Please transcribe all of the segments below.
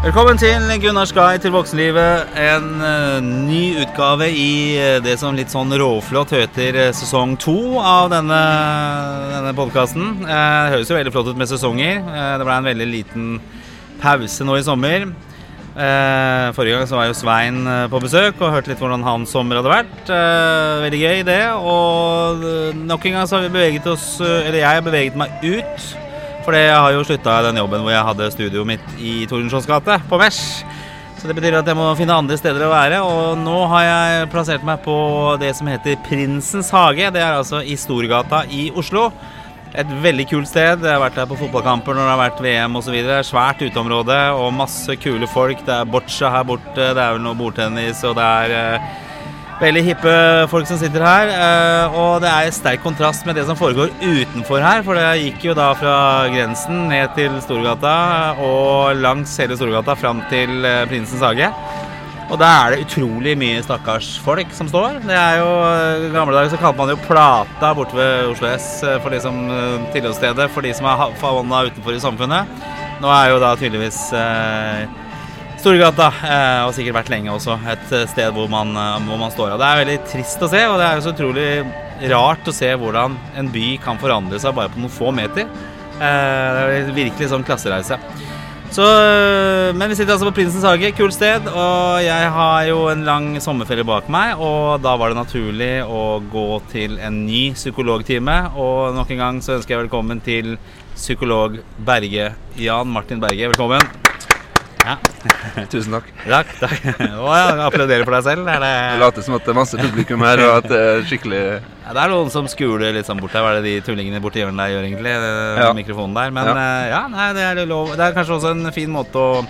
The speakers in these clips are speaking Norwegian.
Velkommen til Gunnars guide til voksenlivet. En eh, ny utgave i eh, det som litt sånn råflott heter eh, sesong to av denne, denne podkasten. det høres jo veldig flott ut med sesonger. det ble en veldig liten pause nå i sommer. forrige gang så var jo Svein på besøk og hørte litt hvordan hans sommer hadde vært. veldig gøy, det. Og nok en gang så har vi beveget oss Eller jeg har beveget meg ut for jeg har jo slutta i den jobben hvor jeg hadde studioet mitt i Tordenskiolds gate, på Mesh. Så det betyr at jeg må finne andre steder å være. Og nå har jeg plassert meg på det som heter Prinsens hage. Det er altså i Storgata i Oslo. Et veldig kult sted. Jeg har vært der på fotballkamper når det har vært VM osv. Svært uteområde og masse kule folk. Det er boccia her borte, det er vel noe bordtennis, og det er eh, Veldig hippe folk som sitter her. Eh, og det er sterk kontrast med det som foregår utenfor her. For det gikk jo da fra grensen ned til Storgata og langs hele Storgata fram til eh, Prinsens hage. Og da er det utrolig mye stakkars folk som står. Det er jo, I eh, gamle dager så kalte man jo Plata borte ved Oslo S for de som tilholdsstedet for de som er havna utenfor i samfunnet. Nå er jo da tydeligvis eh, Storgata, eh, og sikkert vært lenge også. Et eh, sted hvor man, eh, hvor man står av. Det er veldig trist å se, og det er jo så utrolig rart å se hvordan en by kan forandre seg bare på noen få meter. Det er virkelig sånn klassereise. Så, men vi sitter altså på Prinsens hage, kult sted. Og jeg har jo en lang sommerferie bak meg, og da var det naturlig å gå til en ny psykologtime. Og nok en gang så ønsker jeg velkommen til psykolog Berge. Jan Martin Berge, velkommen. Ja. Tusen takk. Takk, takk. Og ja, Applauderer for deg selv? Er det... Du later som at det er masse publikum her, og at det er skikkelig ja, Det er noen som skuler litt sånn bort her. Hva er det de tullingene borti hjørnet der gjør, egentlig? Ja. Mikrofonen der. Men ja, eh, ja nei, det, er lov. det er kanskje også en fin måte å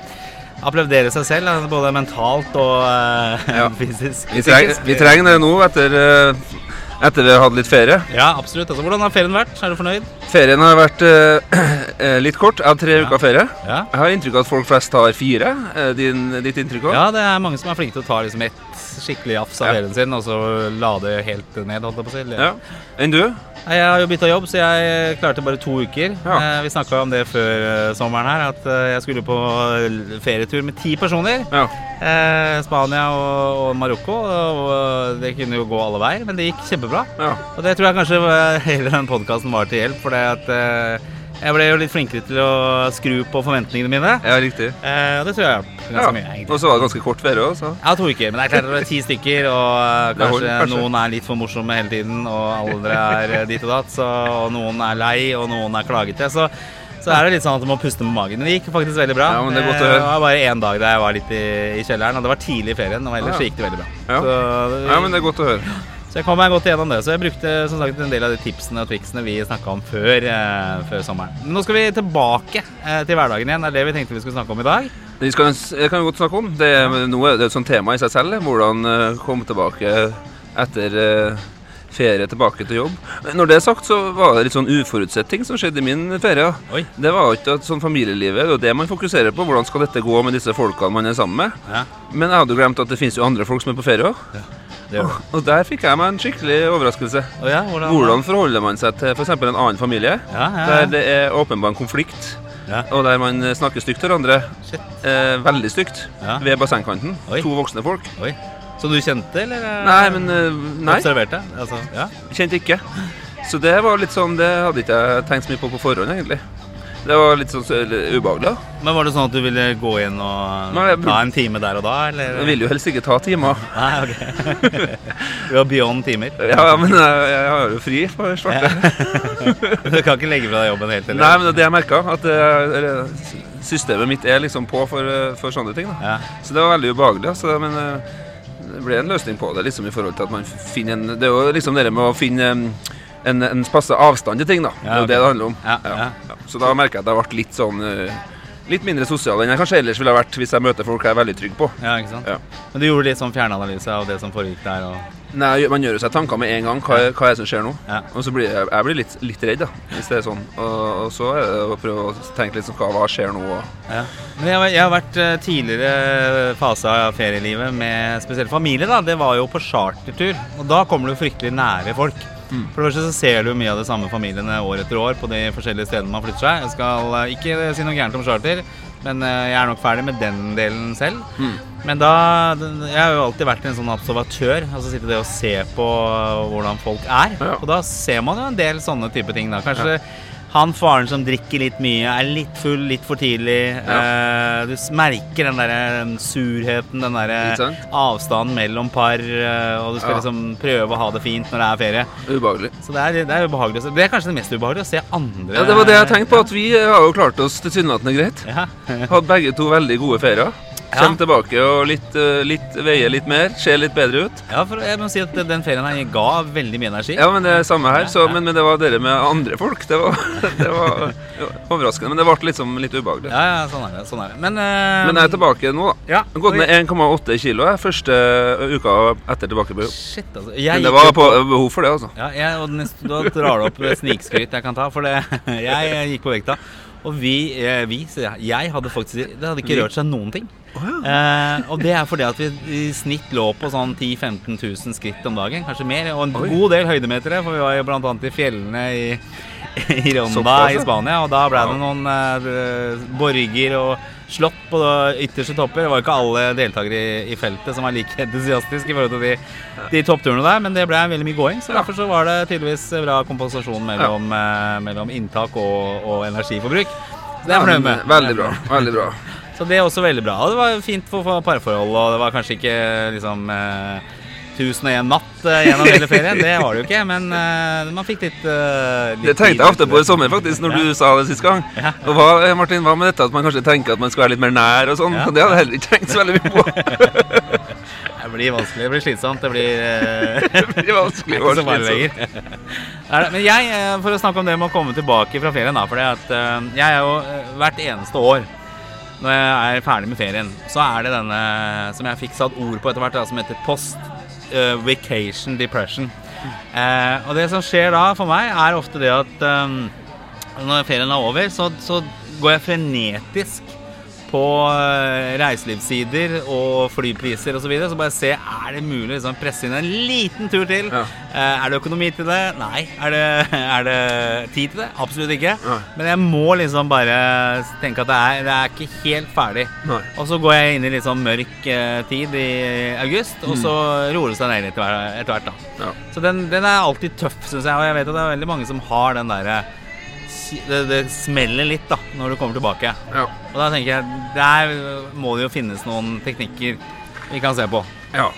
applaudere seg selv, altså både mentalt og uh, fysisk. Vi, trenger, vi, trenger det nå etter uh, etter vi har hatt litt ferie. Ja, absolutt. Altså, hvordan har ferien vært? Er du fornøyd? Ferien har vært uh, litt kort. Jeg har tre ja. uker ferie. Ja. Jeg har inntrykk av at folk flest har fire. Din, ditt inntrykk òg? Ja, det er mange som er flinke til å ta liksom ett skikkelig jafs av ja. ferien sin, og så lade helt ned, holdt jeg på å si. Ja. Enn du? Jeg har jo bytta jobb, så jeg klarte bare to uker. Ja. Eh, vi snakka om det før eh, sommeren her, at eh, jeg skulle på ferietur med ti personer. Ja. Spania og, og Marokko. Og det kunne jo gå alle veier, men det gikk kjempebra. Ja. Og det tror jeg kanskje hele den podkasten var til hjelp, for det at jeg ble jo litt flinkere til å skru på forventningene mine. Ja, riktig eh, Og det tror jeg hjalp ganske ja. mye. Og så var det ganske kort ferie òg, så. Ja, to uker. Men det er klart det er ti stykker, og eh, kanskje, kanskje, noen er litt for morsomme hele tiden, og alle er eh, dit og datt, så, og noen er lei, og noen er klagete. Så, så er det litt sånn at du må puste med magen. Men det gikk faktisk veldig bra. Ja, men Det er godt å høre. Det var bare én dag der jeg var litt i, i kjelleren, og det var tidlig i ferien. Og ellers ja. gikk det veldig bra. Ja. Så, ja, men det er godt å høre. Så jeg kom meg godt gjennom det. Så jeg brukte som sagt en del av de tipsene og triksene vi snakka om før, eh, før, sommeren. Men nå skal vi tilbake eh, til hverdagen igjen. Det er det vi tenkte vi skulle snakke om i dag. Det skal, jeg kan vi godt snakke om. Det, noe, det er et sånt tema i seg selv. Hvordan uh, komme tilbake etter eh, ferie tilbake til jobb. Når det er sagt, så var det litt sånn uforutsett ting som skjedde i min ferie. Oi. Det var ikke at sånn familielivet, det er det man fokuserer på. Hvordan skal dette gå med disse folkene man er sammen med? Ja. Men jeg hadde jo glemt at det finnes jo andre folk som er på ferie òg. Ja. Og, og, der fikk jeg meg en skikkelig overraskelse. Oh ja, hvordan, hvordan, forholder man seg til f.eks. en annen familie ja, ja, der det er åpenbar konflikt, og der man snakker stygt til hverandre. Eh, veldig stygt. Ved bassengkanten. Oi. To voksne folk. Oi. Som du kjente, eller? Nei, men eh, Nei. Observerte? Altså, Kjente ikke. Så det var litt sånn Det hadde ikke jeg tenkt så mye på på forhånd, egentlig. Det var litt sånn ubehagelig. Men Var det sånn at du ville gå inn og Nei, ta en time der og da? Eller? Jeg ville jo helst ikke ta timer. Nei, ok Du har beyond timer? Ja, men jeg, jeg har jo fri på svarte. du kan ikke legge fra deg jobben helt? Eller? Nei, men det er det jeg merka. At systemet mitt er liksom på for, for sånne ting. Ja. Så det var veldig ubehagelig. Altså, men eh, det ble en løsning på det, liksom i forhold til at man finner en Det er jo liksom det med å finne en, en passe avstand til ting, da. Ja, okay. Det er det det handler om. Ja, ja. Så da merker jeg at jeg ble litt sånn uh, Litt mindre sosial enn jeg kanskje ellers ville vært hvis jeg møter folk jeg er veldig trygg på. Ja, ikke sant? Men du gjorde litt sånn fjernanalyse av det som foregikk der? Og... Nei, man gjør jo seg tanker med en gang. Hva, hva er det som skjer nå? Og så blir jeg, jeg blir litt, litt, redd, da, hvis det er sånn. Og, og, så er det å prøve å tenke litt sånn hva, hva skjer nå? Men jeg, jeg, har vært uh, tidligere fase av ferielivet med spesielt familie. da, Det var jo på chartertur. Og da kommer du fryktelig nære folk. Mm. For det første så ser du mye av de samme familiene år etter år på de forskjellige stedene man flytter seg. Jeg skal uh, ikke si noe gærent om charter. Men eh, jeg er nok ferdig med den delen selv. Mm. Men da Jeg har jo alltid vært en sånn observatør. Altså sitte det og se på hvordan folk er. Ja. Og da ser man jo en del sånne type ting. da Kanskje han faren som drikker litt mye, er litt full litt for tidlig. Eh, du merker den derre surheten, den derre avstanden mellom par, eh, og du skal Ja. liksom prøve å ha det fint når det er ferie. Ubehagelig. Så det er, det er ubehagelig. Det er kanskje det mest ubehagelige å se andre Ja, Det var det jeg tenkte på, at vi har jo klart oss tilsynelatende greit. Ja. Hadde begge to veldig gode ferier. Kjem tilbake og litt, eh, litt veier litt mer, ser litt bedre ut. ja, for jeg må si at den ferien her ga veldig mye energi. Ja, men det er samme her. Så, men, men det var dere med andre folk. Det var, det var overraskende. Men det ble liksom litt ubehagelig. Ja, ja, sånn er det. Sånn er det. Men, uh, Men jeg er tilbake nå, da. Ja, Jeg Gått ned 1,8 kilo jeg, første uka etter tilbake på jobb. Shit, altså. Jeg Men det var på, behov for det, altså. Ja, jeg, og nest, da drar du opp snikskryt jeg kan ta, for det, jeg gikk på vekta. Og vi, eh, vi jeg, jeg hadde faktisk Det hadde ikke rørt seg noen ting. Eh, og det er fordi at vi i snitt lå på sånn 10 000-15 000 skritt om dagen, kanskje mer. Og en Oi. god del høydemetere, for vi var jo bl.a. i fjellene i, i Ronda i. Spania. Og da ble det noen eh, borger og slått på ytterste topper. Det var ikke alle deltakere i, i feltet som var like entusiastiske i forhold til de, de toppturene der, men det ble veldig mye gåing. Så derfor så var det tydeligvis bra kompensasjon mellom, eh, mellom inntak og, og energiforbruk. Det er jeg fornøyd med. Veldig bra. Veldig bra. Så det er også veldig bra. Og det var fint for, for parforhold, og det var kanskje ikke liksom eh, 1001 natt eh, gjennom hele ferien. Det var det jo ikke, men eh, man fikk litt, eh, litt Det tenkte jeg ofte på i sommer, faktisk, når du sa det sist gang. Ja. Og hva, eh, Martin, hva med dette at man kanskje tenker at man skal være litt mer nær og sånn? Ja. Det hadde jeg heller ikke tenkt så veldig mye på. Det blir vanskelig, det blir slitsomt, det blir eh, Det blir vanskelig å lenger. Er Men jeg, eh, for å snakke om det med å komme tilbake fra ferien, da. For jeg er jo hvert eneste år når jeg er ferdig med ferien, så er det denne som jeg fikk satt ord på etter hvert, som heter post eh, depression. Eh, og det som skjer da for meg, er ofte det at um, når ferien er over, så, så går jeg frenetisk på eh, reiselivssider og flypriser osv. Så, videre, så bare se er det mulig å liksom, presse inn en liten tur til. Ja. Eh, er det økonomi til det? Nei. Er det, er det tid til det? Absolutt ikke. Nei. Men jeg må liksom bare tenke at det er, det er ikke helt ferdig. Nei. Og så går jeg inn i litt sånn mørk eh, tid i august, og så roer det seg ned etter hvert. da. Ja. Så den, den er alltid tøff, syns jeg. Og jeg vet at det er veldig mange som har den derre det, det smeller litt da når du kommer tilbake. Ja. Og da tenker jeg der må det jo finnes noen teknikker vi kan se på. ja.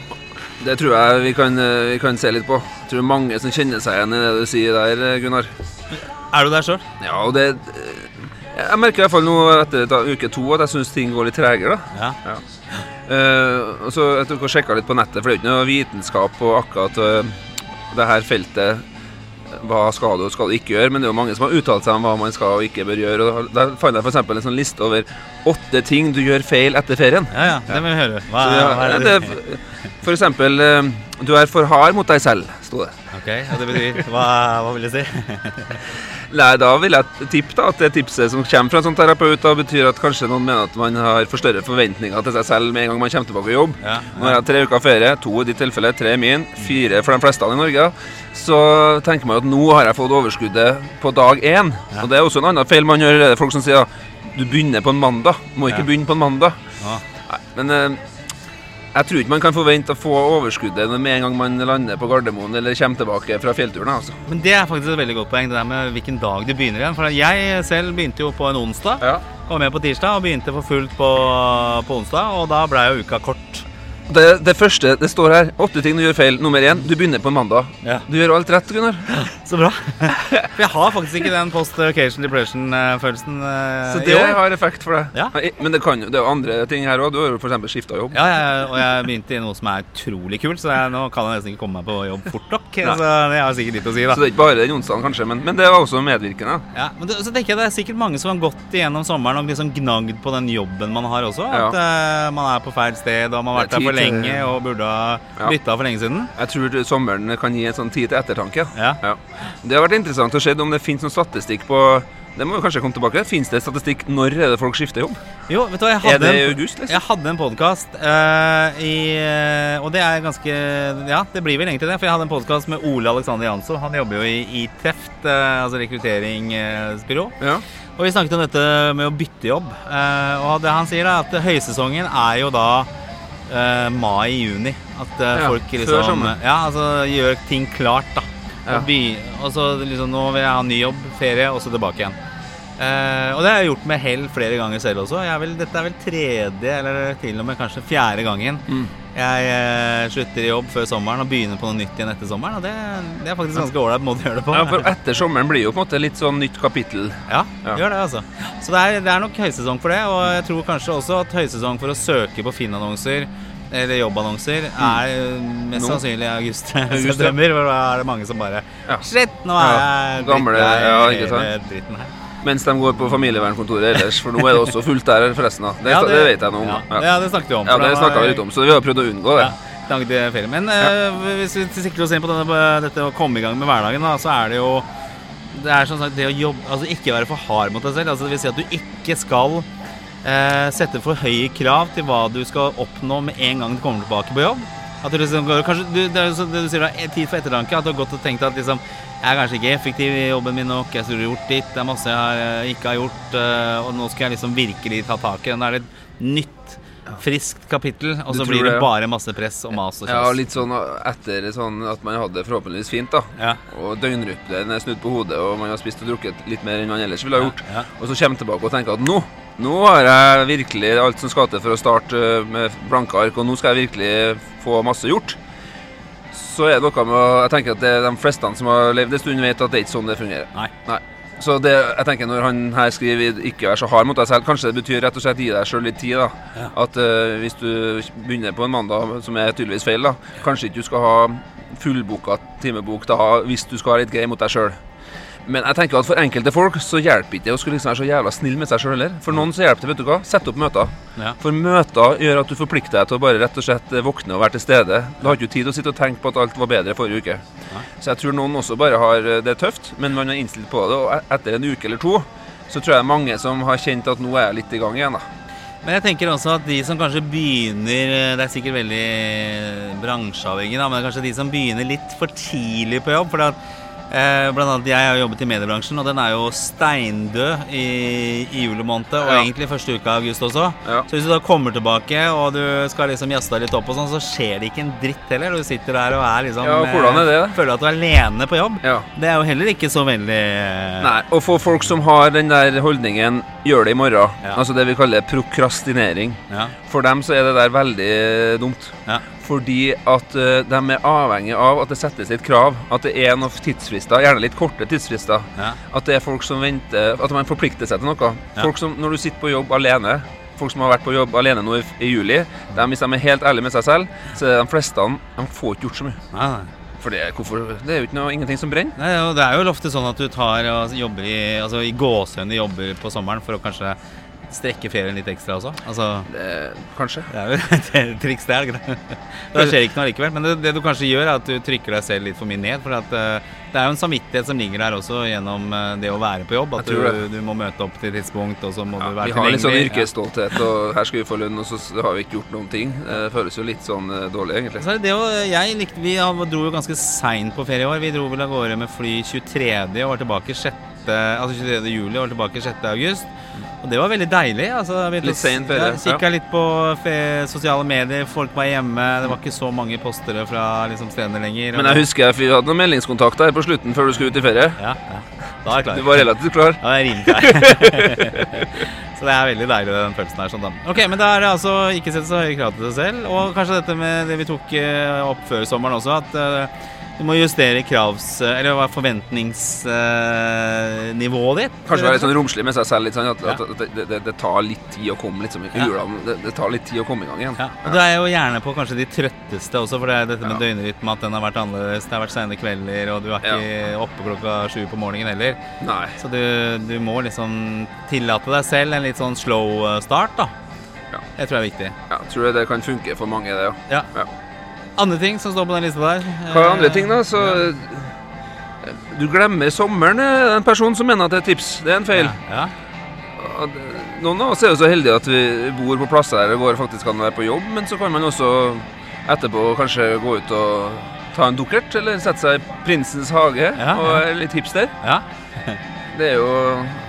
Det tror jeg vi kan, vi kan se litt på. Jeg tror mange som kjenner seg igjen i det du sier der, Gunnar. Er du der sjøl? Ja, og det Jeg merker i hvert fall nå etter da, uke to at jeg syns ting går litt tregere. da. Ja. Eh, og så Jeg tok og sjekka litt på nettet, for det er jo ikke noe vitenskap på akkurat uh, det her feltet. Hva skal du og skal du ikke gjøre? Men det er jo mange som har uttalt seg om hva man skal og ikke bør gjøre. Og Der fant jeg f.eks. en sånn liste over åtte ting du gjør feil etter ferien. Ja, ja, det vil vi høre. Hva, Så, ja, hva er det, det? F.eks. eh, Du er for hard mot deg selv, sto det. Ok, og det betyr Hva, hva vil det si? Nei, da vil jeg tippe da, at det tipset som kommer fra en sånn terapeut, da betyr at kanskje noen mener at man har for større forventninger til seg selv med en gang man kommer tilbake i jobb. Ja, Nå har jeg tre uker ferie, to i ditt tilfelle, tre i min, fire for de fleste i Norge. Så tenker man at nå har jeg fått overskuddet på dag én. Ja. Og det er også en annen feil man gjør. Det er folk som sier du begynner på en mandag. Må ikke Ja. begynne på en mandag. Ja. Nei, men eh, jeg tror ikke man kan forvente å få overskuddet med en gang man lander på Gardermoen eller kommer tilbake fra fjellturen. Altså. Men det er faktisk et veldig godt poeng, det der med hvilken dag du begynner igjen. For jeg selv begynte jo på en onsdag. Ja. Kom med på tirsdag og begynte for fullt på, på onsdag, og da ble jo uka kort. Det, det første det står her, åtte ting du gjør feil. Nummer én, du begynner på en mandag. Ja. Du gjør alt rett, Gunnar. Så bra. For jeg har faktisk ikke den post occasion depression-følelsen uh, Så det har effekt for deg. Ja. Men det, kan, jo- det er jo andre ting her òg. Du har jo f.eks. skifta jobb. Ja, jeg, og jeg begynte i noe som er utrolig kult, så jeg, nå kan jeg nesten ikke komme meg på jobb fort nok. Nei. Så det har sikkert litt å si, da. Så det er ikke bare den onsdagen, kanskje, men, men det var også medvirkende. Ja, men det, så tenker jeg Det er sikkert mange som har gått igjennom sommeren og liksom gnagd på den jobben man har også. Ja. At eh, man er på feil sted, og man har vært er der for til- lenge og burde ha Ja. for lenge siden. Jeg tror sommeren kan gi en sånn tid til ettertanke. Ja. Ja. Det har vært interessant å se om det finnes noen statistikk på Det må vi kanskje komme tilbake. Fins det statistikk når er det folk skifter jobb? Jo, vet du hva, jeg Er hadde, det i en, august? liksom? jeg hadde en podkast i eh, Og det er ganske Ja, det blir vel egentlig det. For jeg hadde en podkast med Ole Alexander Jansson. Han jobber jo i, i Teft, uh, altså rekrutteringsbyrå. Ja. Og vi snakket om dette med å bytte jobb. Uh, og det han sier, er at høysesongen er jo da eh, mai-juni. At uh, Ja, folk liksom. Ja, altså gjør ting klart, da. Ja. Og, og så liksom Nå vil jeg ha ny jobb, ferie, og så tilbake igjen. Uh, og det har jeg gjort med hell flere ganger selv også. Jeg er vel, dette er vel tredje, eller til og med kanskje fjerde gangen Mm. Jeg eh, slutter i jobb før sommeren og begynner på noe nytt igjen etter sommeren. Og det, det er faktisk ganske ålreit måte å gjøre det på. ja, for etter sommeren blir jo på en måte litt sånn nytt kapittel. Ja, Ja. gjør det, altså. Så det er, det er nok høysesong for det. Og jeg tror kanskje også at høysesong for å søke på Finn-annonser eller jobbannonser er eh, mest Nå. sannsynlig august. August, ja. Da er det mange som bare Ja. Shit, nå er Ja, jeg gamle- drittlei ja, dritten her. Mens de går på familievernkontoret ellers, for nå er det også fullt der, forresten. da. Det, Ja, det, vet jeg noe om. Ja, ja, det snakket vi om. Ja, det snakka vi litt om, så vi har prøvd å unngå det. Men eh, hvis vi sikrer oss inn på denne, dette å komme i gang med hverdagen, da, så er det jo Det er som sagt det å jobbe Altså ikke være for hard mot deg selv. Altså, det vil si at du ikke skal eh, sette for høye krav til hva du skal oppnå med en gang du kommer tilbake på jobb. At du liksom går, kanskje, du, det er jo det du sier, da, tid for ettertanke. At du har gått og tenkt at liksom jeg er kanskje ikke effektiv i jobben min nok. Jeg skulle gjort ditt. Det er masse jeg eh, ikke har gjort. eh, og nå skal jeg liksom virkelig ta tak i det. Nå er det nytt, friskt kapittel. Og så blir det det, ja. bare masse press og mas og Ja, litt sånn etter sånn at man hadde det forhåpentligvis fint, da. Ja. Og døgnrytmen er snudd på hodet, og man har spist og drukket litt mer enn man ellers ville ha gjort. Ja. Og så kommer tilbake og tenker at nå nå har jeg virkelig alt som skal til for å starte øh, med blanke ark, og nå skal jeg virkelig få masse gjort. Så er det noe med å Jeg tenker at det er de fleste som har levd en stund, vet at det er ikke sånn det fungerer. Nei. Så det, jeg tenker når han her skriver 'ikke vær så hard mot deg selv', kanskje det betyr rett og slett gi deg sjøl litt tid. da Ja. At uh, hvis du begynner på en mandag, som er tydeligvis feil, da kanskje ikke du skal ha fullboka timebok da hvis du skal være litt grei mot deg sjøl. Men jeg tenker at for enkelte folk så hjelper ikke det å skulle liksom være så jævla snill med seg sjøl heller. For noen så hjelper det, vet du hva, sett opp møter. Ja. For møter gjør at du forplikter deg til å bare rett og slett eh, våkne og være til stede. Du har ikke tid til å sitte og tenke på at alt var bedre forrige uke. Ja. Så jeg tror noen også bare har eh, det tøft, men man er innstilt på det. Og e- etter en uke eller to så tror jeg mange som har kjent at nå er jeg litt i gang igjen. da. Men jeg tenker også at de som kanskje begynner Det er sikkert veldig bransjeavhengig, da, men kanskje de som begynner litt for tidlig på jobb. For at, eh, blant annet jeg har jobbet i mediebransjen, og den er jo steindød i, i julemåned. Og Ja. egentlig første uka av august også. Ja. Så hvis du da kommer tilbake og du skal liksom jazze deg litt opp, og sånn, så skjer det ikke en dritt heller. Du sitter der og er liksom Ja, hvordan er det? eh, Føler at du er alene på jobb. Ja. Det er jo heller ikke så veldig eh, Nei, og for folk som har den der holdningen 'gjør det i morgen', Ja. altså det vi kaller prokrastinering, Ja. for dem så er det der veldig dumt. Ja. Fordi at eh, de er avhengig av at det settes et krav, at det er noen tidsfrister, gjerne litt korte tidsfrister. Ja. At det er folk som venter At man forplikter seg til noe. Ja. Folk som, Når du sitter på jobb alene Folk som har vært på jobb alene nå i, i juli, de, hvis de er helt ærlige med seg selv, så er de fleste de får ikke gjort så mye. Nei. For det, hvorfor, det er jo ikke noe, ingenting som brenner. Nei, det er jo ofte sånn at du tar og jobber i, altså i gåsehudene jobber på sommeren for å kanskje strekke ferien litt ekstra også. Altså, Det, kanskje. det er jo et triks, det er det? Da skjer ikke noe likevel. Men det, det du kanskje gjør, er at du trykker deg selv litt for mye ned. For at eh, det er jo en samvittighet som ligger der også gjennom eh, det å være på jobb. At du, du må møte opp til et tidspunkt, og så må Ja, du være vi har litt sånn tilgjengelig. yrkesstolthet, og her skal vi få lønn, og så har vi ikke gjort noen ting. Det føles jo litt sånn eh, dårlig, egentlig. Så er det det jeg likte, Vi dro jo ganske seint på ferie i år. Vi dro vel av gårde med fly 23. og var tilbake 6. Altså 23. juli og tilbake 6. august. Og det var veldig deilig. Altså, Litt sent sen ferie, Ja, Kikka litt på sosiale medier, folk var hjemme. Det var ikke så mange postere fra liksom, stedene lenger. Men jeg husker jeg- hadde noen meldingskontakter her på slutten før du skulle ut i ferie. Ja, ja. Da er jeg klar. Du var relativt klar. Ja, jeg er rimelig klar. så det er veldig deilig, den følelsen her. Sånn, da. Ok, Men da er det altså ikke sett så høye krav til deg selv. Og kanskje dette med det vi tok eh, opp før sommeren også, at eh, du må justere kravs... Eller hva er forventningsnivået ditt. Kanskje være litt sånn romslig med seg selv. Litt sånn at, Ja. at, det, det, det tar litt tid å komme liksom, Ja. Det, det tar litt tid å komme i gang igjen. Ja, og Du er jo gjerne på kanskje de trøtteste også, for det er dette med døgnrytme, at den har vært annerledes. Det har vært sene kvelder, og du er ikke oppe klokka sju på morgenen heller. Nei. Så du, du må liksom tillate deg selv en litt sånn slow eh, start, da. Ja. Det tror jeg er viktig. Ja, tror jeg det kan funke for mange, det, ja. Ja. Ja. Andre ting som står på den lista der? Hva er Eh, andre ting, da? Så Du glemmer sommeren, er det en person som mener at det er tips. Det er en feil. Ja. ja. Noen av oss er jo så heldige at vi bor på plasser der det går faktisk an å være på jobb, men så kan man også etterpå kanskje gå ut og ta en dukkert, eller sette seg i Prinsens hage Ja, og er litt hipster. ja. Det er jo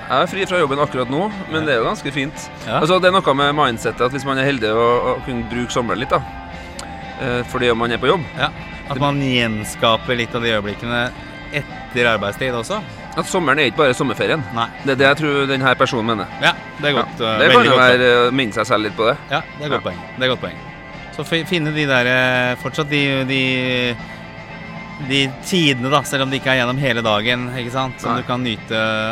Jeg er fri fra jobben akkurat nå, men det er jo ganske fint. Ja. Altså, det er noe med mindsetet at hvis man er heldig å, å kunne bruke sommeren litt, da. Eh, fordi man er på jobb. ja. At man gjenskaper litt av de øyeblikkene etter arbeidstid også. At sommeren er ikke bare sommerferien. Nei. Det er det jeg tror denne personen mener. Ja, det er Ja, godt. Ja, det kan jo være å minne seg selv litt på det. Ja, det er Ja. godt poeng. Det er godt poeng. Så finne de der eh, Fortsatt de, de de tidene, da, selv om det ikke er gjennom hele dagen, ikke sant, som Nei. du kan nyte.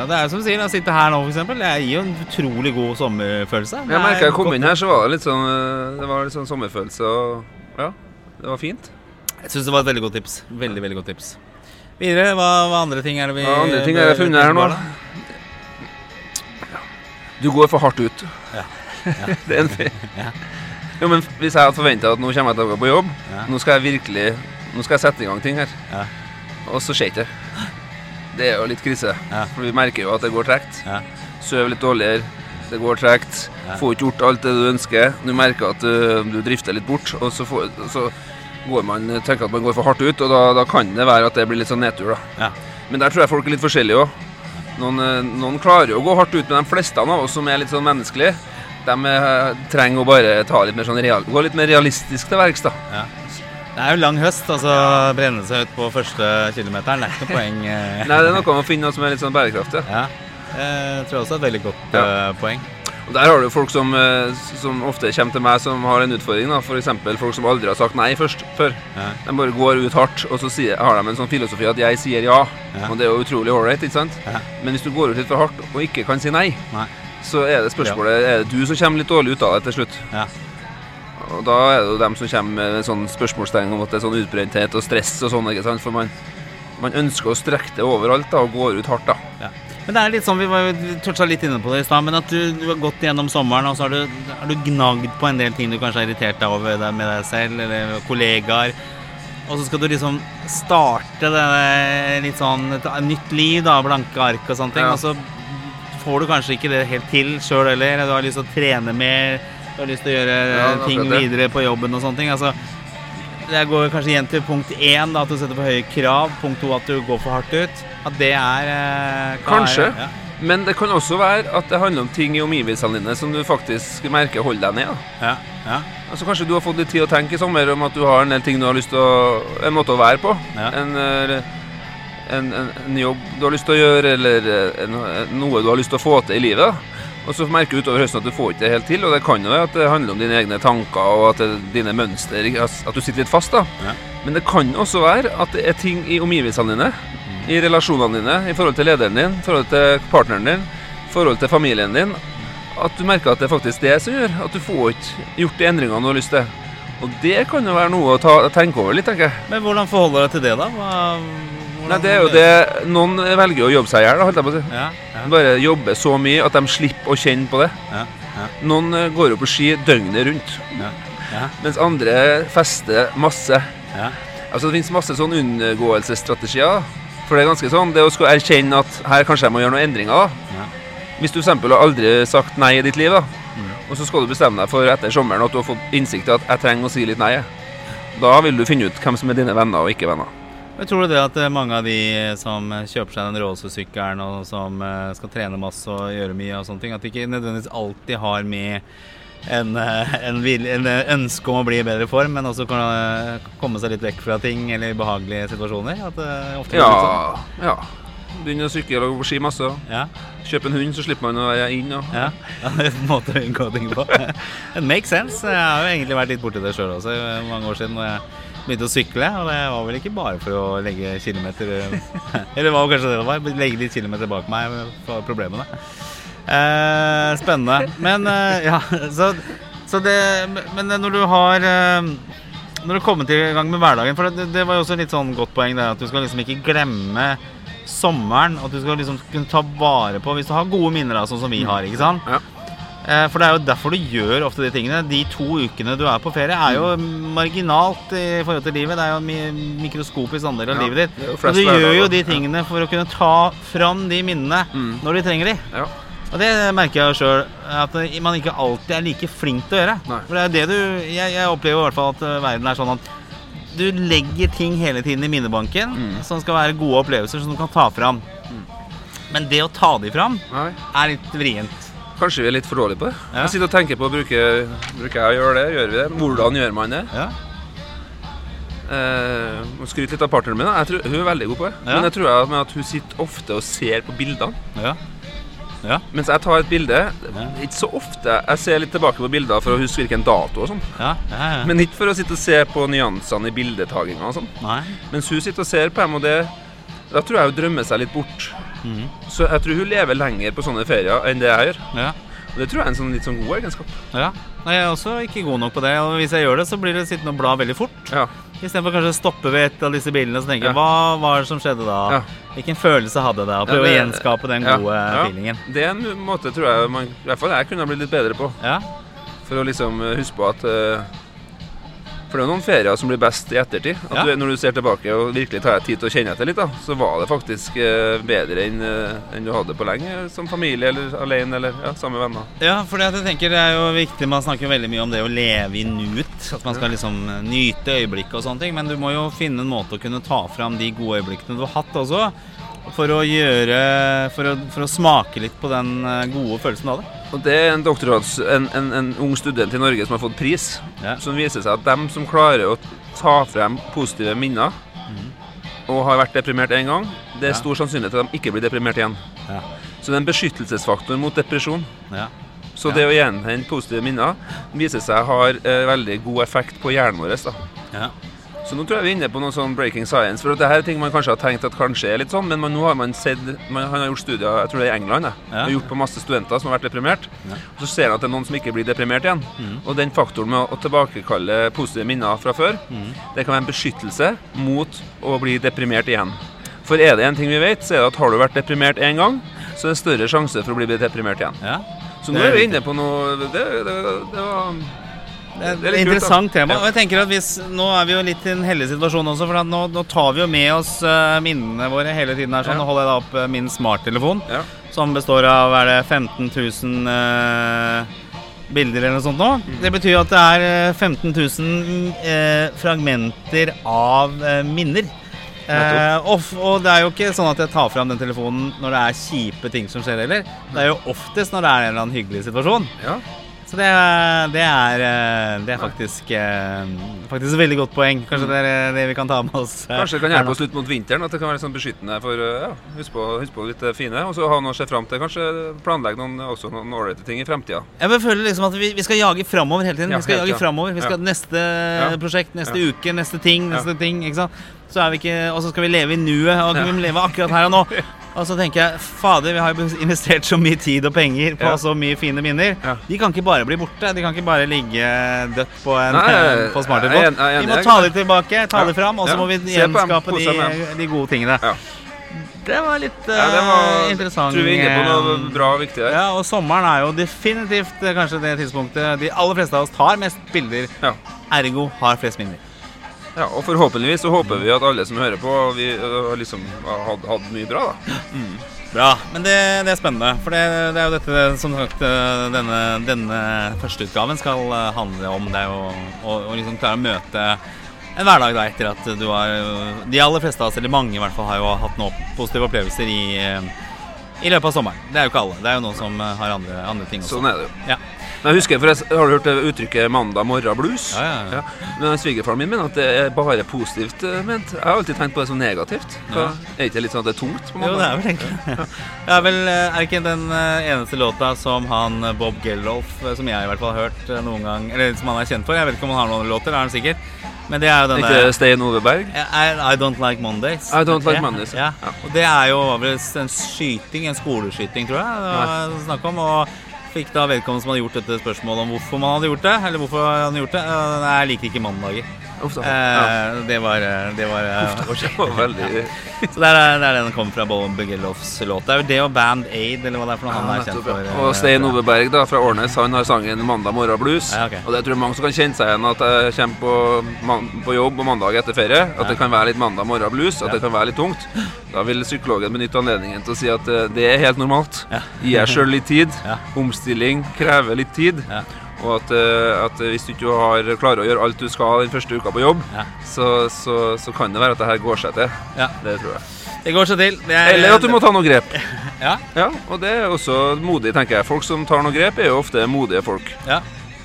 Det er som du sier, å sitte her nå, eksempel, det gir jo en utrolig god sommerfølelse. Det Jeg er merka jeg kom inn her, så var det litt sånn eh, Det var litt sånn sommerfølelse og Ja, det var fint. Jeg syns det var et veldig godt tips. Veldig, veldig godt tips. Videre, hva, hva andre ting er det vi ja, andre ting har jeg funnet her nå? Du går for hardt ut. Ja. det er en feil. Ja. Jo, men hvis jeg hadde forventa at nå kommer jeg til å gå på jobb, Ja. nå skal jeg virkelig Nå skal jeg sette i gang ting her, Ja. og så skjer ikke det. Det er jo litt krise. Ja. For vi merker jo at det går tregt. Ja. Sover litt dårligere. Det går tregt. Ja. Får ikke gjort alt det du ønsker. Du merker at uh, du drifter litt bort, og så, får, så går man, tenker at man går for hardt ut, og da, da kan det være at det blir litt sånn nedtur. Ja. Men der tror jeg folk er litt forskjellige òg. Noen, eh, noen klarer jo å gå hardt ut, men de fleste av oss som er litt sånn menneskelige, de eh, trenger å bare ta litt mer sånn real, gå litt mer realistisk til verks. da. Ja. Det er jo lang høst, altså brenne seg ut på første kilometeren. Det er ikke noe poeng. Nei, det er noe med å finne noe som er litt sånn bærekraftig. Ja. Jeg tror også det er et veldig godt Ja. eh, poeng. Og Der har du folk som, eh, som ofte kommer til meg som har en utfordring. F.eks. folk som aldri har sagt nei først før. Ja. De bare går ut hardt, og så sier, har de en sånn filosofi at 'jeg sier ja'. Ja. Og det er jo utrolig ålreit, ikke sant? Ja. Men hvis du går ut litt for hardt og ikke kan si nei, Nei. så er det spørsmålet er det du som kommer litt dårlig ut av det til slutt. Ja. Og da er det jo dem som kommer med en sånn spørsmålstegn om at det er sånn utbrenthet og stress og sånn. ikke sant? For man, man ønsker å strekke det overalt da, og går ut hardt. da. Men det er litt sånn, vi var toucha litt inne på det i stad, men at du, du har gått gjennom sommeren, og så har du, har du gnagd på en del ting du kanskje er irritert deg over med deg selv, eller kollegaer. Og så skal du liksom starte det litt sånn et nytt liv, da, blanke ark og sånne ting. Ja. Og så får du kanskje ikke det helt til sjøl heller. Du har lyst til å trene mer, du har lyst til å gjøre Ja, ting videre på jobben og sånne ting. Altså, det går kanskje igjen til punkt én, at du setter for høye krav. Punkt to, at du går for hardt ut. At det er eh, Kanskje. Ja. Men det kan også være at det handler om ting i omgivelsene dine som du faktisk merker holder deg ned. Ja, ja, Altså Kanskje du har fått litt tid å tenke i sommer om at du har en del ting du har lyst til å En måte å være på. Ja. En, eh, en, en, en jobb du har lyst til å gjøre, eller eh, noe du har lyst til å få til i livet. Og så merker du utover høsten at du får ikke det helt til, og det kan jo være at det handler om dine egne tanker og at det, dine mønster At du sitter litt fast. da. Ja. Men det kan også være at det er ting i omgivelsene dine, i relasjonene dine, i forhold til lederen din, i forhold til partneren din, i forhold til familien din, at du merker at det er faktisk det som gjør at du får ikke gjort de endringene du har lyst til. Og det kan jo være noe å ta, tenke over litt, tenker jeg. Men hvordan forholder du deg til det, da? Hva, Nei, det er jo det Noen velger å jobbe seg i hjel, holdt jeg på å si. Ja, ja, Bare jobbe så mye at de slipper å kjenne på det. ja, ja, Noen eh, går jo på ski døgnet rundt, mens andre fester masse. ja. Altså Det finnes masse sånn unngåelsesstrategier. For det er ganske sånn, det å skulle erkjenne at her kanskje jeg må gjøre noen endringer. da. Ja. Hvis du eksempel har aldri sagt nei i ditt liv, da, Mm. og så skal du bestemme deg for etter sommeren at du har fått innsikt i at jeg trenger å si litt nei. Da vil du finne ut hvem som er dine venner og ikke venner. Men tror det at eh, mange av de som kjøper seg den rådhussykkelen og som eh, skal trene masse og gjøre mye og sånne ting, at de ikke nødvendigvis alltid har med en, eh, en, vil, en eh, ønske om å bli i bedre form, men også kan eh, komme seg litt vekk fra ting eller behagelige situasjoner? At det ofte blir litt Ja, ja. Begynne å sykle og gå på ski masse. sånn? Ja, Kjøpe en hund, så slipper man å være inn. Og... ja. ja det er en måte å unngå ting på. It makes sense. Jeg har jo egentlig vært litt borti det sjøl også, eh, mange år siden. når jeg begynte å sykle, og det var vel ikke bare for å legge kilometer Eller det var kanskje det det var, legge litt kilometer bak meg for problemene. Eh, spennende. Men eh, ja, så, så det Men når du har eh, Når du har kommet i gang med hverdagen For det, det var jo også litt sånn godt poeng det, at du skal liksom ikke glemme sommeren. At du skal liksom kunne ta vare på Hvis du har gode minner, da, sånn som vi har, ikke sant? Ja. Eh, For det er jo derfor du gjør ofte de tingene. De to ukene du er på ferie, er jo marginalt i forhold til livet. Det er jo en mikroskopisk andel av Ja, livet ditt. Og du gjør jo de tingene for å kunne ta fram de minnene Mm. når de trenger de. Ja. Og det merker jeg sjøl, at man ikke alltid er like flink til å gjøre. Nei. For det er det du Jeg, jeg opplever i hvert fall at eh, verden er sånn at du legger ting hele tiden i minnebanken Mm. som skal være gode opplevelser som du kan ta fram. Men det å ta de fram Nei. er litt vrient. Kanskje vi er litt for dårlige på det. Ja. Jeg sitter og tenker på bruker, bruker jeg å gjøre det. Gjør vi det? Hvordan gjør man det? Ja. Eh, må skryte litt av partneren min. Jeg tror, hun er veldig god på det. Ja. Men jeg tror jeg, med at hun sitter ofte og ser på bildene. Ja. Ja. Mens jeg tar et bilde Ikke så ofte. Jeg ser litt tilbake på bilder for å huske hvilken dato og sånn. Ja. ja, ja. Men ikke for å sitte og se på nyansene i bildetaginga og sånn. Mens hun sitter og ser på dem, og det Da tror jeg hun drømmer seg litt bort. Mhm. Så jeg tror hun lever lenger på sånne ferier enn det jeg gjør. Ja. Og det tror jeg er en sånn litt sånn god egenskap. ja. Nei, jeg er også ikke god nok på det. Og hvis jeg gjør det, så blir det sittende og bla veldig fort. Ja. Istedenfor kanskje å stoppe ved et av disse bilene og tenke Ja. hva var det som skjedde da? Ja. Hvilken følelse hadde det? Og prøve å gjenskape den gode feelingen. Det er en måte tror jeg man, i hvert fall jeg kunne ha blitt litt bedre på. Ja. For å liksom eh, huske på at eh, For det er noen ferier som blir best i ettertid. At Ja. du, når du ser tilbake og virkelig tar deg tid til å kjenne etter litt, da, så var det faktisk eh, bedre enn eh, enn du hadde på lenge. Som familie eller alene eller ja, samme venner. Ja, for jeg tenker det er jo viktig Man snakker veldig mye om det å leve i nuet. At man skal liksom nyte øyeblikket og sånne ting. Men du må jo finne en måte å kunne ta fram de gode øyeblikkene du har hatt også. For å gjøre For å, for å smake litt på den eh, gode følelsen av det. Og det er en en, en, en ung student i Norge som har fått pris, Ja. som viser seg at dem som klarer å ta frem positive minner og har vært deprimert én gang, det er Ja. stor sannsynlighet at de ikke blir deprimert igjen. Ja. Så det er en beskyttelsesfaktor mot depresjon. Ja. Så det å gjenhente positive minner viser seg har eh, veldig god effekt på hjernen vår. Da. Ja. Så nå tror jeg vi er inne på noe sånn breaking science. For at det her er ting man kanskje har tenkt at kanskje er litt sånn, men man, nå har man sett man, Han har gjort studier jeg tror det er i England. jeg, Ja. Har gjort på masse studenter som har vært deprimert. Ja. Og så ser han at det er noen som ikke blir deprimert igjen. Mm. Og den faktoren med å, tilbakekalle positive minner fra før, mm. det kan være en beskyttelse mot å bli deprimert igjen. For er det en ting vi vet, så er det at har du vært deprimert én gang, så er det større sjanse for å bli deprimert igjen. ja. Så nå er vi inne på noe Det, det, det var Det er et interessant tema. Ja. Og jeg tenker at hvis, Nå er vi jo litt i en heldig situasjon også, for at nå, nå tar vi jo med oss eh, minnene våre hele tiden. her sånn. Nå holder jeg da opp eh, min smarttelefon, som består av er det 15 000 eh, bilder eller noe sånt nå. Mm. Det betyr at det er eh, 15 000 eh, fragmenter av eh, minner. Eh, og, og det er jo ikke sånn at jeg tar fram den telefonen når det er kjipe ting som skjer heller. Det er jo oftest når det er en eller annen hyggelig situasjon. ja. Så det, det er, eh, det er faktisk, eh, faktisk et veldig godt poeng. Kanskje det er det vi kan ta med oss. eh, Kanskje det kan hjelpe oss litt mot vinteren. At det kan være sånn beskyttende for ja, Husk på, husk på litt fine. Og så ha noe å se fram til. Kanskje planlegge noen, også noen ålreite ting i fremtida. Jeg føler liksom at vi, vi skal jage framover hele tiden. Ja, vi skal helt, jage framover. Vi skal Ja. Neste prosjekt, neste uke, neste ting, neste ting. ikke sant? Så er vi ikke, Og så skal vi leve i nuet, og vi leve akkurat her og nå. Og så tenker jeg fader, vi har jo investert så mye tid og penger på Ja. så mye fine minner. Ja. De kan ikke bare bli borte. De kan ikke bare ligge dødt på en Nei, jeg- på en- jeg er Vi må ta det tilbake, ta det fram, og så må vi på dem, gjenskape de, de gode tingene. Det var litt Ja, det var, eh, interessant. Tror vi er inne på noe eh, bra og viktig her. ja, og sommeren er jo definitivt eh, kanskje det tidspunktet de aller fleste av oss tar mest bilder, Ja. ergo har flest minner. Ja, og forhåpentligvis så håper vi at alle som hører på, vi har liksom hatt, hatt mye bra, da. Bra, men det, det er spennende. For det, det er jo dette som sagt eh, denne, denne førsteutgaven skal eh, handle om. Det er jo å, å liksom klare å møte en hverdag da etter at du har De aller fleste av oss, eller mange i hvert fall, har jo hatt noen positive opplevelser i, i løpet av sommeren. Det er jo ikke alle. Det er jo noen som eh, har andre, andre ting også. Sånn er det jo. Ja. Men jeg husker, forresten, Har du hørt det uttrykket 'mandag morgen blues'? Ja, ja, ja. Men svigerfaren min mener at det er bare positivt eh, ment. Jeg har alltid tenkt på det som negativt. Ja. Er ikke det litt sånn at det er tungt? på Jo, det er vel egentlig Det er vel eh, er ikke den eh, eneste låta som han eh, Bob Geldof, eh, som jeg i hvert fall har hørt eh, noen gang Eller som han er kjent for. Jeg vet ikke om han har noen låter, det er han sikkert. Men det er jo denne Ikke Stein Oveberg? I, I Don't Like Mondays. I Don't Like Mondays, Ja. ja. Og det er jo en skyting, en skoleskyting, tror jeg det var snakk om. Og fikk da vedkommende som hadde gjort dette spørsmålet om hvorfor man hadde gjort det. Eller hvorfor han hadde gjort det. Nei, jeg liker ikke mandager. Da. Eh, det var, eh, det var eh, Det var veldig Så det er, det er den kommer fra Bowen Bugelloffs låt. Det er jo det og Band Aid, eller hva det er for noe han er kjent for. eh, Og Stein Ove Berg da, fra Årnes han har sangen 'Mandag morgen blues'. Ja, ok. Og det tror jeg mange som kan kjenne seg igjen at jeg kommer på, på jobb på mandag etter ferie. At det kan være litt mandag morgen blues, at Ja. det kan være litt tungt. Da vil psykologen benytte anledningen til å si at eh, det er helt normalt. Ja. Gi deg sjøl litt tid. Ja. Omstilling krever litt tid. Og at, eh, at hvis du ikke har, klarer å gjøre alt du skal den første uka på jobb, Ja. så, så, så kan det være at det her går seg til. Ja. Det tror jeg. Det går seg til. Er, Eller at du må ta noen grep. Ja. Ja, og det er også modig, tenker jeg. Folk som tar noen grep, er jo ofte modige folk. ja.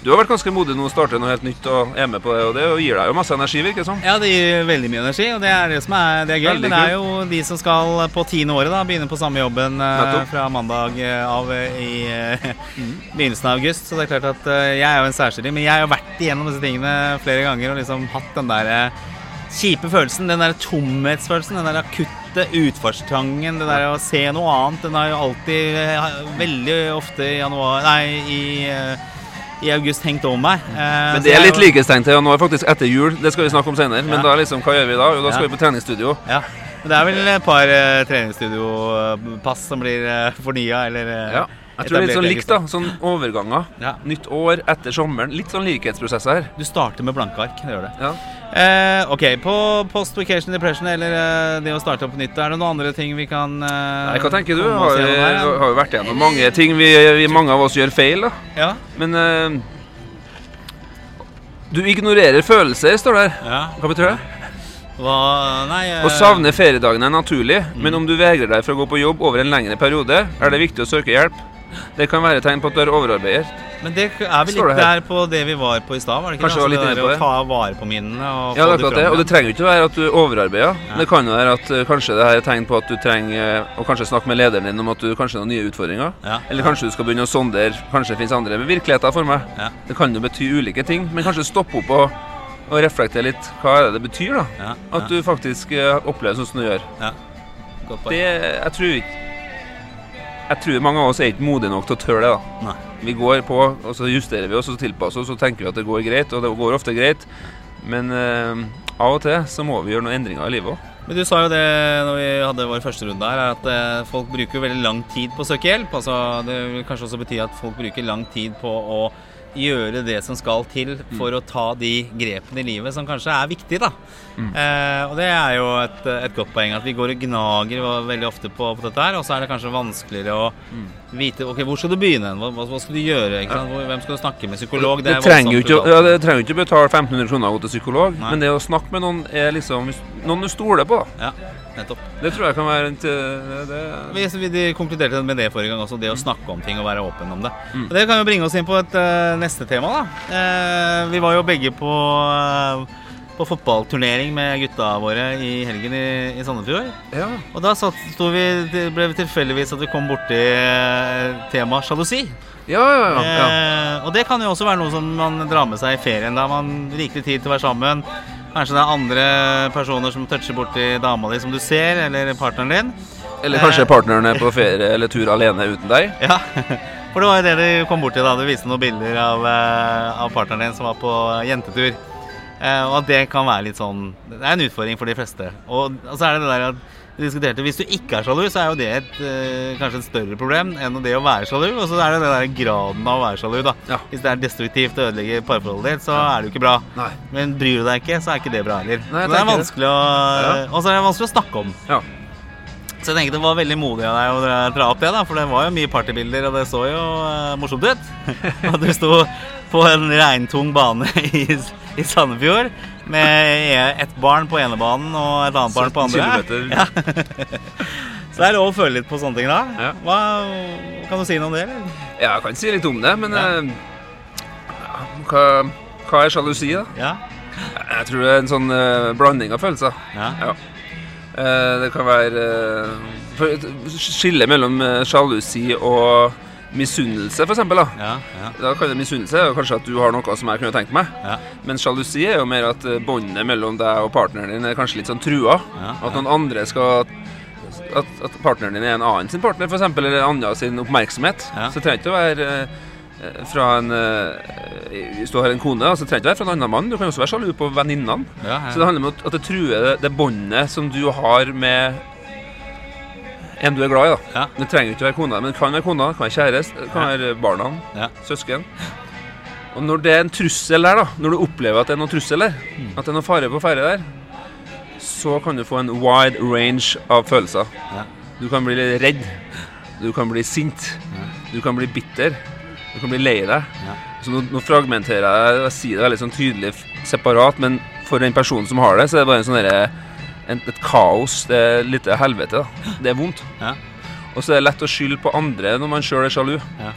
Du har vært ganske modig nå og starter noe helt nytt og er med på det, og det gir deg jo masse energi, virker det som. Ja, det gir veldig mye energi, og det er det som er, det er gøy. Veldig Men det er jo de som skal på tiende året da, begynne på samme jobben eh, Nettopp. fra mandag eh, av eh, i eh, begynnelsen av august. Så det er klart at jeg er jo en særstilling, men jeg har jo vært igjennom disse tingene flere ganger og liksom hatt den der eh, kjipe følelsen, den der tomhetsfølelsen, den der akutte utfartstrangen, det der å se noe annet. Den har jo alltid, veldig ofte i januar Nei, i i august hengt over meg. Eh, Men det er litt likhetstegn til er faktisk, etter jul. Det skal vi snakke om senere. Men da liksom, hva gjør vi da? Jo, da skal Ja. vi på treningsstudio. Ja, det er vel et par eh, treningsstudiopass som blir eh, fornya, eller eh, Ja. Jeg tror det er litt sånn likt, da. Sånn overganger. Ja. Nytt år etter sommeren. Litt sånn likhetsprosesser her. Du starter med blanke ark. Det gjør det. Ja. Eh, ok, på post vacation depression eller eh, det å starte opp på nytt, er det noen andre ting vi kan eh, Nei, hva tenker du? Har, har jo vært gjennom mange ting vi, vi mange av oss gjør feil, da. Ja. Men eh, Du ignorerer følelser, står det her. ja. Hva betyr det? Hva Nei eh, Å savne feriedagene er naturlig, men om du vegrer deg for å gå på jobb over en lengre periode, er det viktig å søke hjelp. Det kan være tegn på at du er overarbeider. Men det er vel litt der på det vi var på i stad, var det ikke Kanskje det? var litt Altså på det der å ta vare på minnene og Ja, få det akkurat det. Og det trenger jo ikke være at du overarbeider. Det kan jo være at uh, kanskje det her er tegn på at du trenger uh, å kanskje snakke med lederen din om at du kanskje har noen nye utfordringer. Ja. Eller kanskje du skal begynne å sondere. Kanskje det finnes andre virkeligheter for meg. Ja. Det kan jo bety ulike ting, men kanskje stoppe opp og, og reflektere litt. Hva er det det betyr, da? Ja, At du faktisk eh, opplever sånn som du gjør. ja. Det Jeg tror ikke Jeg tror mange av oss er ikke modige nok til å tørre det. da Nei. Vi går på, og så justerer vi oss og tilpasser oss og tenker vi at det går greit, og det går ofte greit. Men eh, av og til så må vi gjøre noen endringer i livet òg. Men du sa jo det når vi hadde vår første runde her, at eh, folk bruker veldig lang tid på å søke hjelp. Altså, det vil kanskje også bety at folk bruker lang tid på å gjøre det som skal til for å ta de grepene i livet som kanskje er viktige, da. Eh, og det er jo et, et godt poeng at vi går og gnager veldig ofte på, på dette her, og så er det kanskje vanskeligere å vite ok, hvor skal du begynne, hva, hva skal du gjøre? Hvem skal du snakke med, psykolog? Det, er trenger jo ikke, ja, det trenger ikke betale 1500 kroner å gå til psykolog, Nei. men det å snakke med noen er liksom noen du stoler på. da. Ja, nettopp. Det tror jeg kan være en det, det, de konkluderte med det forrige gang også, det å snakke om ting og være åpen om det. Mm. Og Det kan jo bringe oss inn på et uh, neste tema. da. Uh, vi var jo begge på, uh, på fotballturnering med gutta våre i helgen i, i Sandefjord. Ja. Og da satt, vi, det ble vi tilfeldigvis at vi kom borti temaet sjalusi. Ja, ja, ja. ja. Og det kan jo også være noe som man drar med seg i ferien. Da man rikelig tid til å være sammen. Kanskje det er andre personer som toucher borti dama di som du ser, eller partneren din. Eller kanskje partneren er på ferie eller tur alene uten deg. Ja, for det var jo det du kom borti da du viste noen bilder av, eh, av partneren din som var på jentetur. Eh, og at det kan være litt sånn Det er en utfordring for de fleste. Og, og så er det det der at diskuterte Hvis du ikke er sjalu, så er jo det et, eh, kanskje et større problem enn det å være sjalu. Og så er det den der graden av å være sjalu, da. Ja. Hvis det er destruktivt og ødelegger parforholdet ditt, så er det jo ikke bra. Nei. Men bryr du deg ikke, så er ikke det bra heller. Nei, det er vanskelig å Ja. Og så er det vanskelig å snakke om. Ja. Så jeg tenkte det var veldig modig av deg å dra opp det, da, for det var jo mye partybilder, og det så jo uh, morsomt ut. At du sto på en regntung bane i, i Sandefjord med ett barn på ene banen og et annet barn på andre. Ja. Så det er lov å føle litt på sånne ting da. Ja. Hva, kan du si noe om det, eller? Ja, jeg kan si litt om det, men Ja. eh, ja, hva, hva er sjalusi, da? Ja. Jeg tror det er en sånn uh, blanding av følelser. ja. Ja. Eh, det kan være uh, Skille mellom eh, sjalusi og misunnelse, f.eks. Da. Ja, ja, da kan det misunnelse er kanskje at du har noe som jeg kunne tenkt meg. ja. Men sjalusi er jo mer at eh, båndet mellom deg og partneren din er kanskje litt sånn trua. Ja, At noen andre skal at, at partneren din er en annen sin partner, f.eks., eller en annen sin oppmerksomhet. Ja. Så det trenger ikke å være eh, fra en eh, Hvis du har en kone, så trenger det ikke være fra en annen mann. Du kan også være sjalu på venninnene. Ja, Så det handler om at det truer det, det båndet som du har med en du er glad i. da Ja. Det trenger ikke ikke være kona, men kan være kona, kan være kjæreste, kan være barna, Ja. søsken. Og når det er en trussel der, da når du opplever at det er noen trussel der, Mm. at det er noe fare på ferde der, så kan du få en wide range av følelser. Ja. Du kan bli redd. Du kan bli sint. Du kan bli bitter. Du kan bli lei deg. Ja. Så nå, nå fragmenterer jeg Jeg sier det veldig sånn tydelig separat, men for den personen som har det, så er det bare en sånn derre en, et kaos. Det er litt helvete. da Det er vondt. Ja. Og så er det lett å skylde på andre når man sjøl er sjalu. Ja.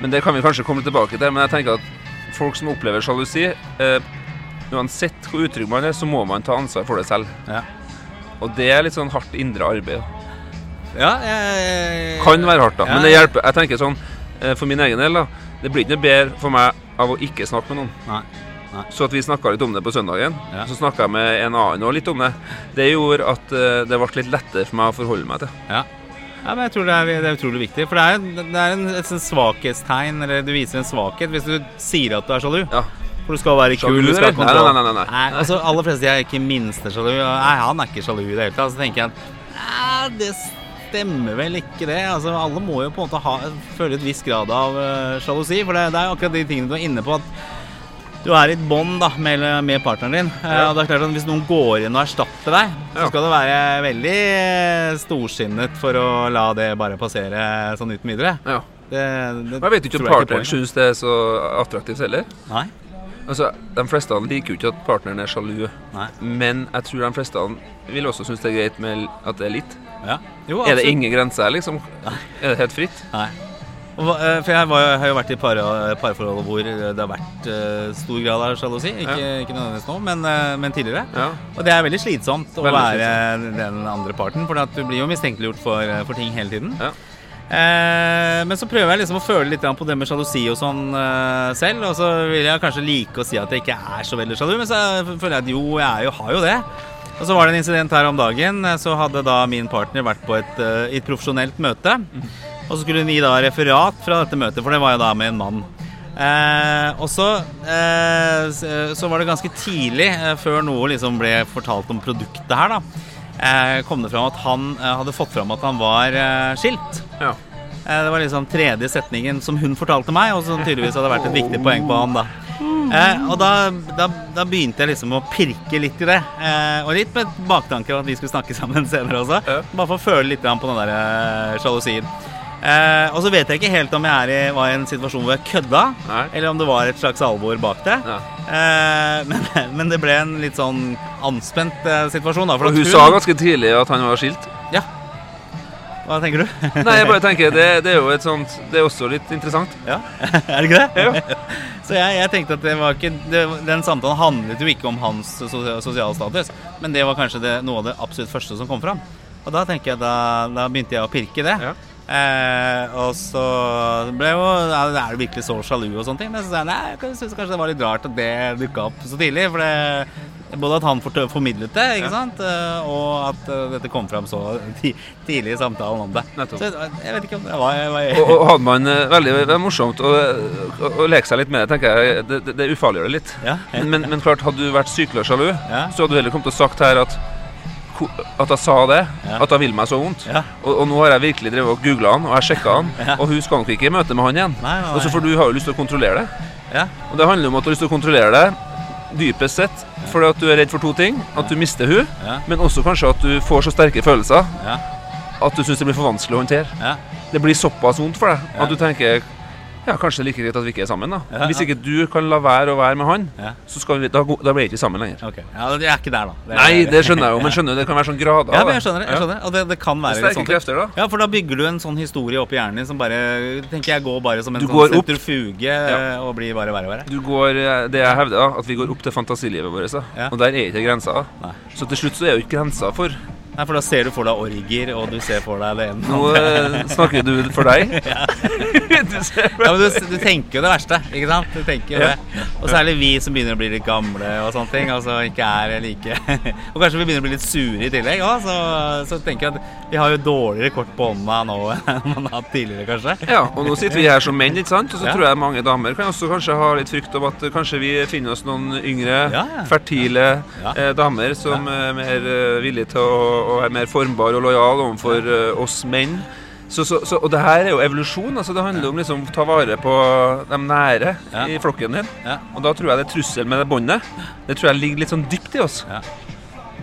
Men det kan vi kanskje komme tilbake til. Men jeg tenker at folk som opplever sjalusi eh, Uansett hvor utrygg man er, så må man ta ansvar for det selv. Ja. Og det er litt sånn hardt indre arbeid. Ja, jeg, Kan være hardt, da. Men det hjelper. Jeg tenker sånn, eh, For min egen del, da. Det blir ikke noe bedre for meg av å ikke snakke med noen. Nei. Så at vi snakka litt om det på søndagen. Ja. Så snakka jeg med en annen og litt om det. Det gjorde at eh, det ble litt lettere for meg å forholde meg til. Ja. ja, men jeg tror det er, det er utrolig viktig. For det er, det er en, et svakhetstegn, eller du viser en svakhet hvis du sier at du er sjalu. Ja. For du skal være kul, Sjalu, du skal? Nei, nei, nei, nei, nei. altså, aller fleste jeg er ikke minste sjalu. Nei, han er ikke sjalu i det hele tatt. Så tenker jeg at nei, det stemmer vel ikke det. Altså, alle må jo på en måte ha, føle et viss grad av uh, sjalusi. For det, det er akkurat de tingene du er inne på. at du er i et bånd med, med partneren din. Eh, Ja. og det er klart at Hvis noen går inn og erstatter deg, så skal det være veldig eh, storsinnet for å la det bare passere sånn uten videre. Ja. Det, det Jeg vet ikke om partneren syns det er så attraktivt heller. Nei. Altså, De fleste liker jo ikke at partneren er sjalu, Nei. men jeg tror de fleste vil også synes det er greit med at det er litt. Ja. Jo, Er det ingen grenser her, liksom? Er det helt fritt? Nei. Eh, for jeg var, har jo vært i par, parforhold hvor det har vært eh, stor grad av sjalusi. Ikke, ikke nødvendigvis nå, men, eh, men tidligere. Ja. Og det er veldig slitsomt å være være den andre parten, for du blir jo mistenkeliggjort for, eh, for ting hele tiden. Ja. Eh, men så prøver jeg liksom å føle litt på det med sjalusi og sånn eh, selv. Og så vil jeg kanskje like å si at jeg ikke er så veldig sjalu, men så føler jeg at jo, jeg jo, har jo det. Og så var det en incident her om dagen. eh, Så hadde da min partner vært på et, eh, et profesjonelt møte. Og så skulle hun gi da referat fra dette møtet, for det var jo da med en mann. Eh, og så, eh, så var det ganske tidlig, eh, før noe liksom ble fortalt om produktet her, da, eh, kom det fram at han eh, hadde fått fram at han var eh, skilt. Ja. Eh, Det var liksom tredje setningen som hun fortalte meg, og som tydeligvis hadde vært et viktig poeng på han. da eh, Og da, da, da begynte jeg liksom å pirke litt i det. Eh, og litt med baktanker om at vi skulle snakke sammen senere også. Bare for å føle litt på den der eh, sjalusien. Eh, og så vet jeg ikke helt om jeg er i, var i en situasjon hvor jeg kødda, Nei. eller om det var et slags alvor bak det. Eh, men, men det ble en litt sånn anspent eh, situasjon. da Og hun, hun sa ganske tidlig at han var skilt. Ja. Hva tenker du? Nei, jeg bare tenker det, det er jo et sånt Det er også litt interessant. Ja, er det ikke det? Ja. Så jeg, jeg tenkte at det var ikke det, Den samtalen handlet jo ikke om hans sosiale status, men det var kanskje det, noe av det absolutt første som kom fram. Og da tenker jeg, da, da begynte jeg å pirke det. Ja. Eh, og så ble jo ja, Er du virkelig så sjalu og sånne ting? Men så sa jeg nei, jeg syns kanskje det var litt rart at det dukka opp så tidlig. For det, både at han formidlet det, ikke Ja. sant, eh, og at eh, dette kom fram så tidlig i samtalen om det. Nettopp. Så jeg, jeg vet ikke om det var, var Og, og hadde man eh, veldig det er morsomt å, å, å leke seg litt med det, tenker jeg. Det, det, det ufarliggjør det litt. Ja. Men, men klart, hadde du vært sykelig og sjalu, Ja. så hadde du heller kommet til å sagt her at at jeg sa det, Ja. at jeg vil meg så vondt. Ja. Og, og nå har jeg virkelig drevet og googla han, og jeg sjekka han, Ja. og hun skal nok ikke i møte med han igjen. Nei, nei, Og så For du har jo lyst til å kontrollere det. Ja. Og det handler om at du har lyst til å kontrollere det dypest sett fordi at du er redd for to ting. At du mister hun, men også kanskje at du får så sterke følelser Ja. at du syns det blir for vanskelig å håndtere. Ja. Det blir såpass vondt for deg at du tenker ja, kanskje det er like greit at vi ikke er sammen. da Ja, Hvis ikke du kan la være å være med han, Ja. så skal vi, da, da blir vi ikke sammen lenger. Okay. ja, Jeg er ikke der, da. Det er- Nei, det skjønner jeg jo, men skjønner det kan være sånn grader. Ja, men jeg skjønner det. jeg skjønner det. Og det, det kan være er sterke sånn krefter, da. Ja, for da bygger du en sånn historie opp i hjernen din som bare tenker jeg går bare som en Du sånn sentrifuge og blir bare verre og verre. Du går, eh, det jeg hevder, da, at vi går opp til fantasilivet vårt. Da. Og der er ikke grensa. Nei. Så til slutt så er jo ikke grensa for Nei, for da ser du for deg orger, og du ser for deg det ene Nå andre. eh, snakker du for deg. du ser Ja, men du, du tenker jo det verste, ikke sant? Du tenker jo Ja. det. Og særlig vi som begynner å bli litt gamle og sånne ting. Altså ikke er like Og kanskje vi begynner å bli litt sure i tillegg òg, så, så tenker jeg at vi har jo dårligere kort på hånda nå enn man har hatt tidligere, kanskje. Ja, og nå sitter vi her som menn, ikke sant? Og så Ja. tror jeg mange damer kan også kanskje ha litt frykt om at eh, kanskje vi finner oss noen yngre, Ja, ja. fertile Ja. eh, damer som er mer eh, villige til å, å være mer formbar og lojal overfor eh, oss menn. Så, så, så, og det her er jo evolusjon. altså Det handler om liksom å ta vare på de nære Ja. i flokken din. Ja. Og da tror jeg det er trussel med det båndet. Det tror jeg ligger litt sånn dypt i oss.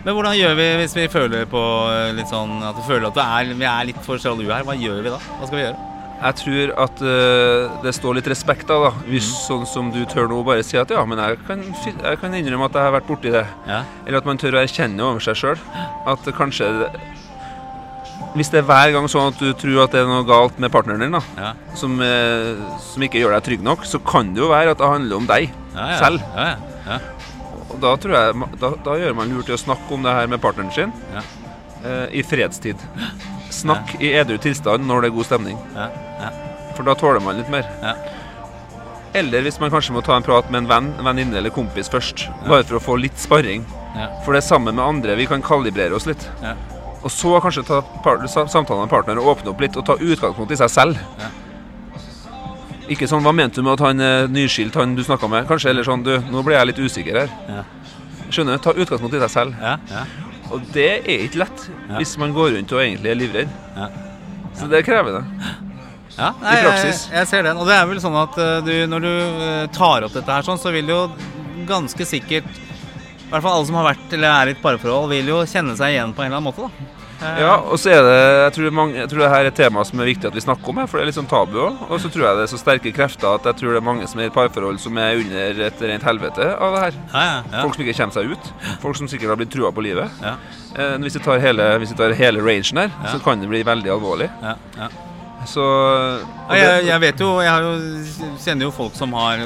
Men hvordan gjør vi hvis vi føler på eh, litt sånn at vi føler at vi er, vi er litt for sjalu her? Hva gjør vi da? Hva skal vi gjøre? Jeg tror at uh, det står litt respekt av, da. Hvis Mm. sånn som du tør nå bare si at ja, men jeg kan, jeg kan innrømme at jeg har vært borti det. Ja. Eller at man tør å erkjenne over seg sjøl at kanskje Hvis det er hver gang sånn at du tror at det er noe galt med partneren din, da, Ja. som, uh, som ikke gjør deg trygg nok, så kan det jo være at det handler om deg Ja, ja. selv. Ja, ja. ja. Og da tror jeg da, da gjør man lurt i å snakke om det her med partneren sin Ja. eh, i fredstid. Snakk i edru tilstand når det er god stemning. For da tåler man litt mer. Ja. Eller hvis man kanskje må ta en prat med en venn, venninne eller kompis først. Bare for å få litt sparring. Ja. For det er sammen med andre vi kan kalibrere oss litt. Ja. Og så kanskje ta samtalen med partneren og åpne opp litt og ta utgangspunkt i seg selv. Ja. Ikke sånn 'hva mente du med at han er nyskilt, han du snakka med'? Kanskje eller sånn 'du, nå ble jeg litt usikker her'. Ja. Skjønner? Ta utgangspunkt i seg selv. Ja, ja, Og det er ikke lett hvis man går rundt og egentlig er livredd. ja. Så det krever det. Ja, I praksis. Jeg, jeg ser den. Og det er vel sånn at eh, du, når du eh, tar opp dette her sånn, så vil jo ganske sikkert I hvert fall alle som har vært eller er i et parforhold, vil jo kjenne seg igjen på en eller annen måte, da. Eh, Ja, og så er det Jeg tror, mange, jeg tror det her er et tema som er viktig at vi snakker om, her, for det er litt sånn tabu òg. Og så tror jeg det er så sterke krefter at jeg tror det er mange som er i et parforhold som er under et rent helvete av det her. ja, ja, ja. Folk som ikke kommer seg ut. Folk som sikkert har blitt trua på livet. Ja, Eh, hvis, vi tar hele, hvis vi tar hele rangen her, så kan det bli veldig alvorlig. ja, ja. Så Ja, jeg, jeg vet jo Jeg har jo, kjenner jo folk som har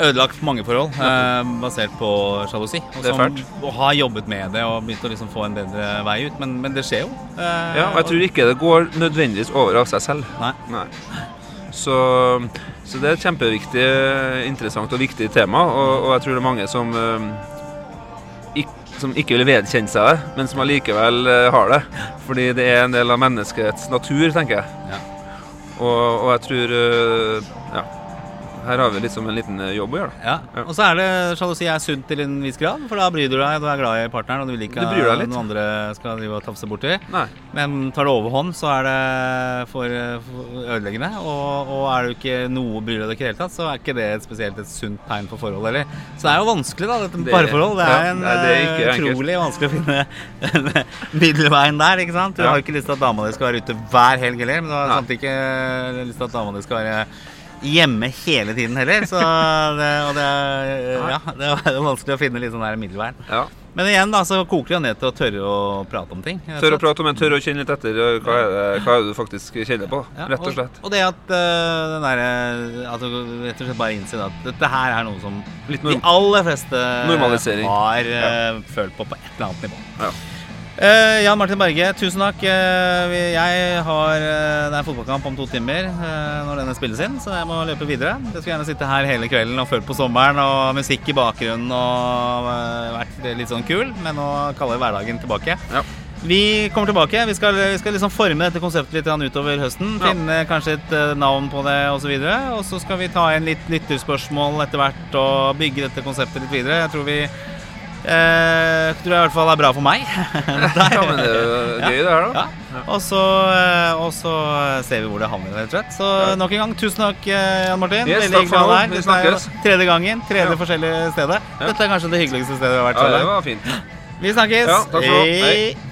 ødelagt mange forhold eh, basert på sjalusi. Og, som, og har jobbet med det og begynt å liksom få en bedre vei ut. Men, men det skjer jo. Eh, Ja, og jeg tror ikke det går nødvendigvis over av seg selv. Nei. Nei. Så, så det er et kjempeviktig, interessant og viktig tema, og, og jeg tror det er mange som eh, ikk- som ikke vil vedkjenne seg det, men som allikevel eh, har det. Fordi det er en del av menneskets natur, tenker jeg. Ja. Og, og jeg tror eh, Ja. Her har vi liksom en liten eh, jobb å gjøre. Ja. Ja. Og så er det sjalusi er sunt til en viss grad, for da bryr du deg, du er glad i partneren, og du vil ikke at noen andre skal drive og tafse borti. Nei. Men tar det overhånd, så er det for, for ødeleggende. Og, og er du ikke noe bryr deg i det hele tatt, så er ikke det et spesielt et sunt tegn for forhold heller. Så det er jo vanskelig, da, dette Det- parforhold. Det er ja, en nei, det er ikke eh, utrolig vanskelig å finne middelveien der, ikke sant? Du Ja. har ikke lyst til at dama di skal være ute hver helg heller, men du har samtidig ikke lyst til at dama di skal være hjemme hele tiden heller. Så det, og det, ja, det jo vanskelig å finne litt sånn der middelveien. Ja. Men igjen da, så koker det jo ned til å tørre å prate om ting. Tørre å prate om en, tørre å kjenne litt etter eh, hva er det, hva er det du faktisk kjenner på. Ja, Rett og slett. Og, og det at uh, den der, At du rett og slett bare innser at dette her er noe som de aller fleste har uh, følt på på et eller annet nivå. Ja. Eh, Jan Martin Berge, tusen takk. Uh, vi- jeg har uh, Det er fotballkamp om to timer når denne spilles inn, så jeg må løpe videre. Jeg skulle gjerne sitte her hele kvelden og følt på sommeren og musikk i bakgrunnen og vært litt sånn kul, men nå kaller jeg hverdagen tilbake. Ja. Vi kommer tilbake. Vi skal, vi skal liksom forme dette konseptet litt utover høsten. Ja. Finne kanskje et navn på det osv. Og, så videre. og så skal vi ta inn litt lytterspørsmål etter hvert og bygge dette konseptet litt videre. Jeg tror vi eh, tror jeg i hvert fall er bra for meg. ja, men det er jo gøy, det her, da. Ja. Og så, eh, og så ser vi hvor det havner, rett og slett. Så Ja. nok en gang, tusen takk, eh, Jan Martin. Yes, Veldig takk for her. Vi snakkes. Tredje gangen, tredje Ja. forskjellige stedet. Dette er kanskje det hyggeligste stedet vi har vært Ja, det var fint. Vi snakkes. Ja, takk for Hei. Hei.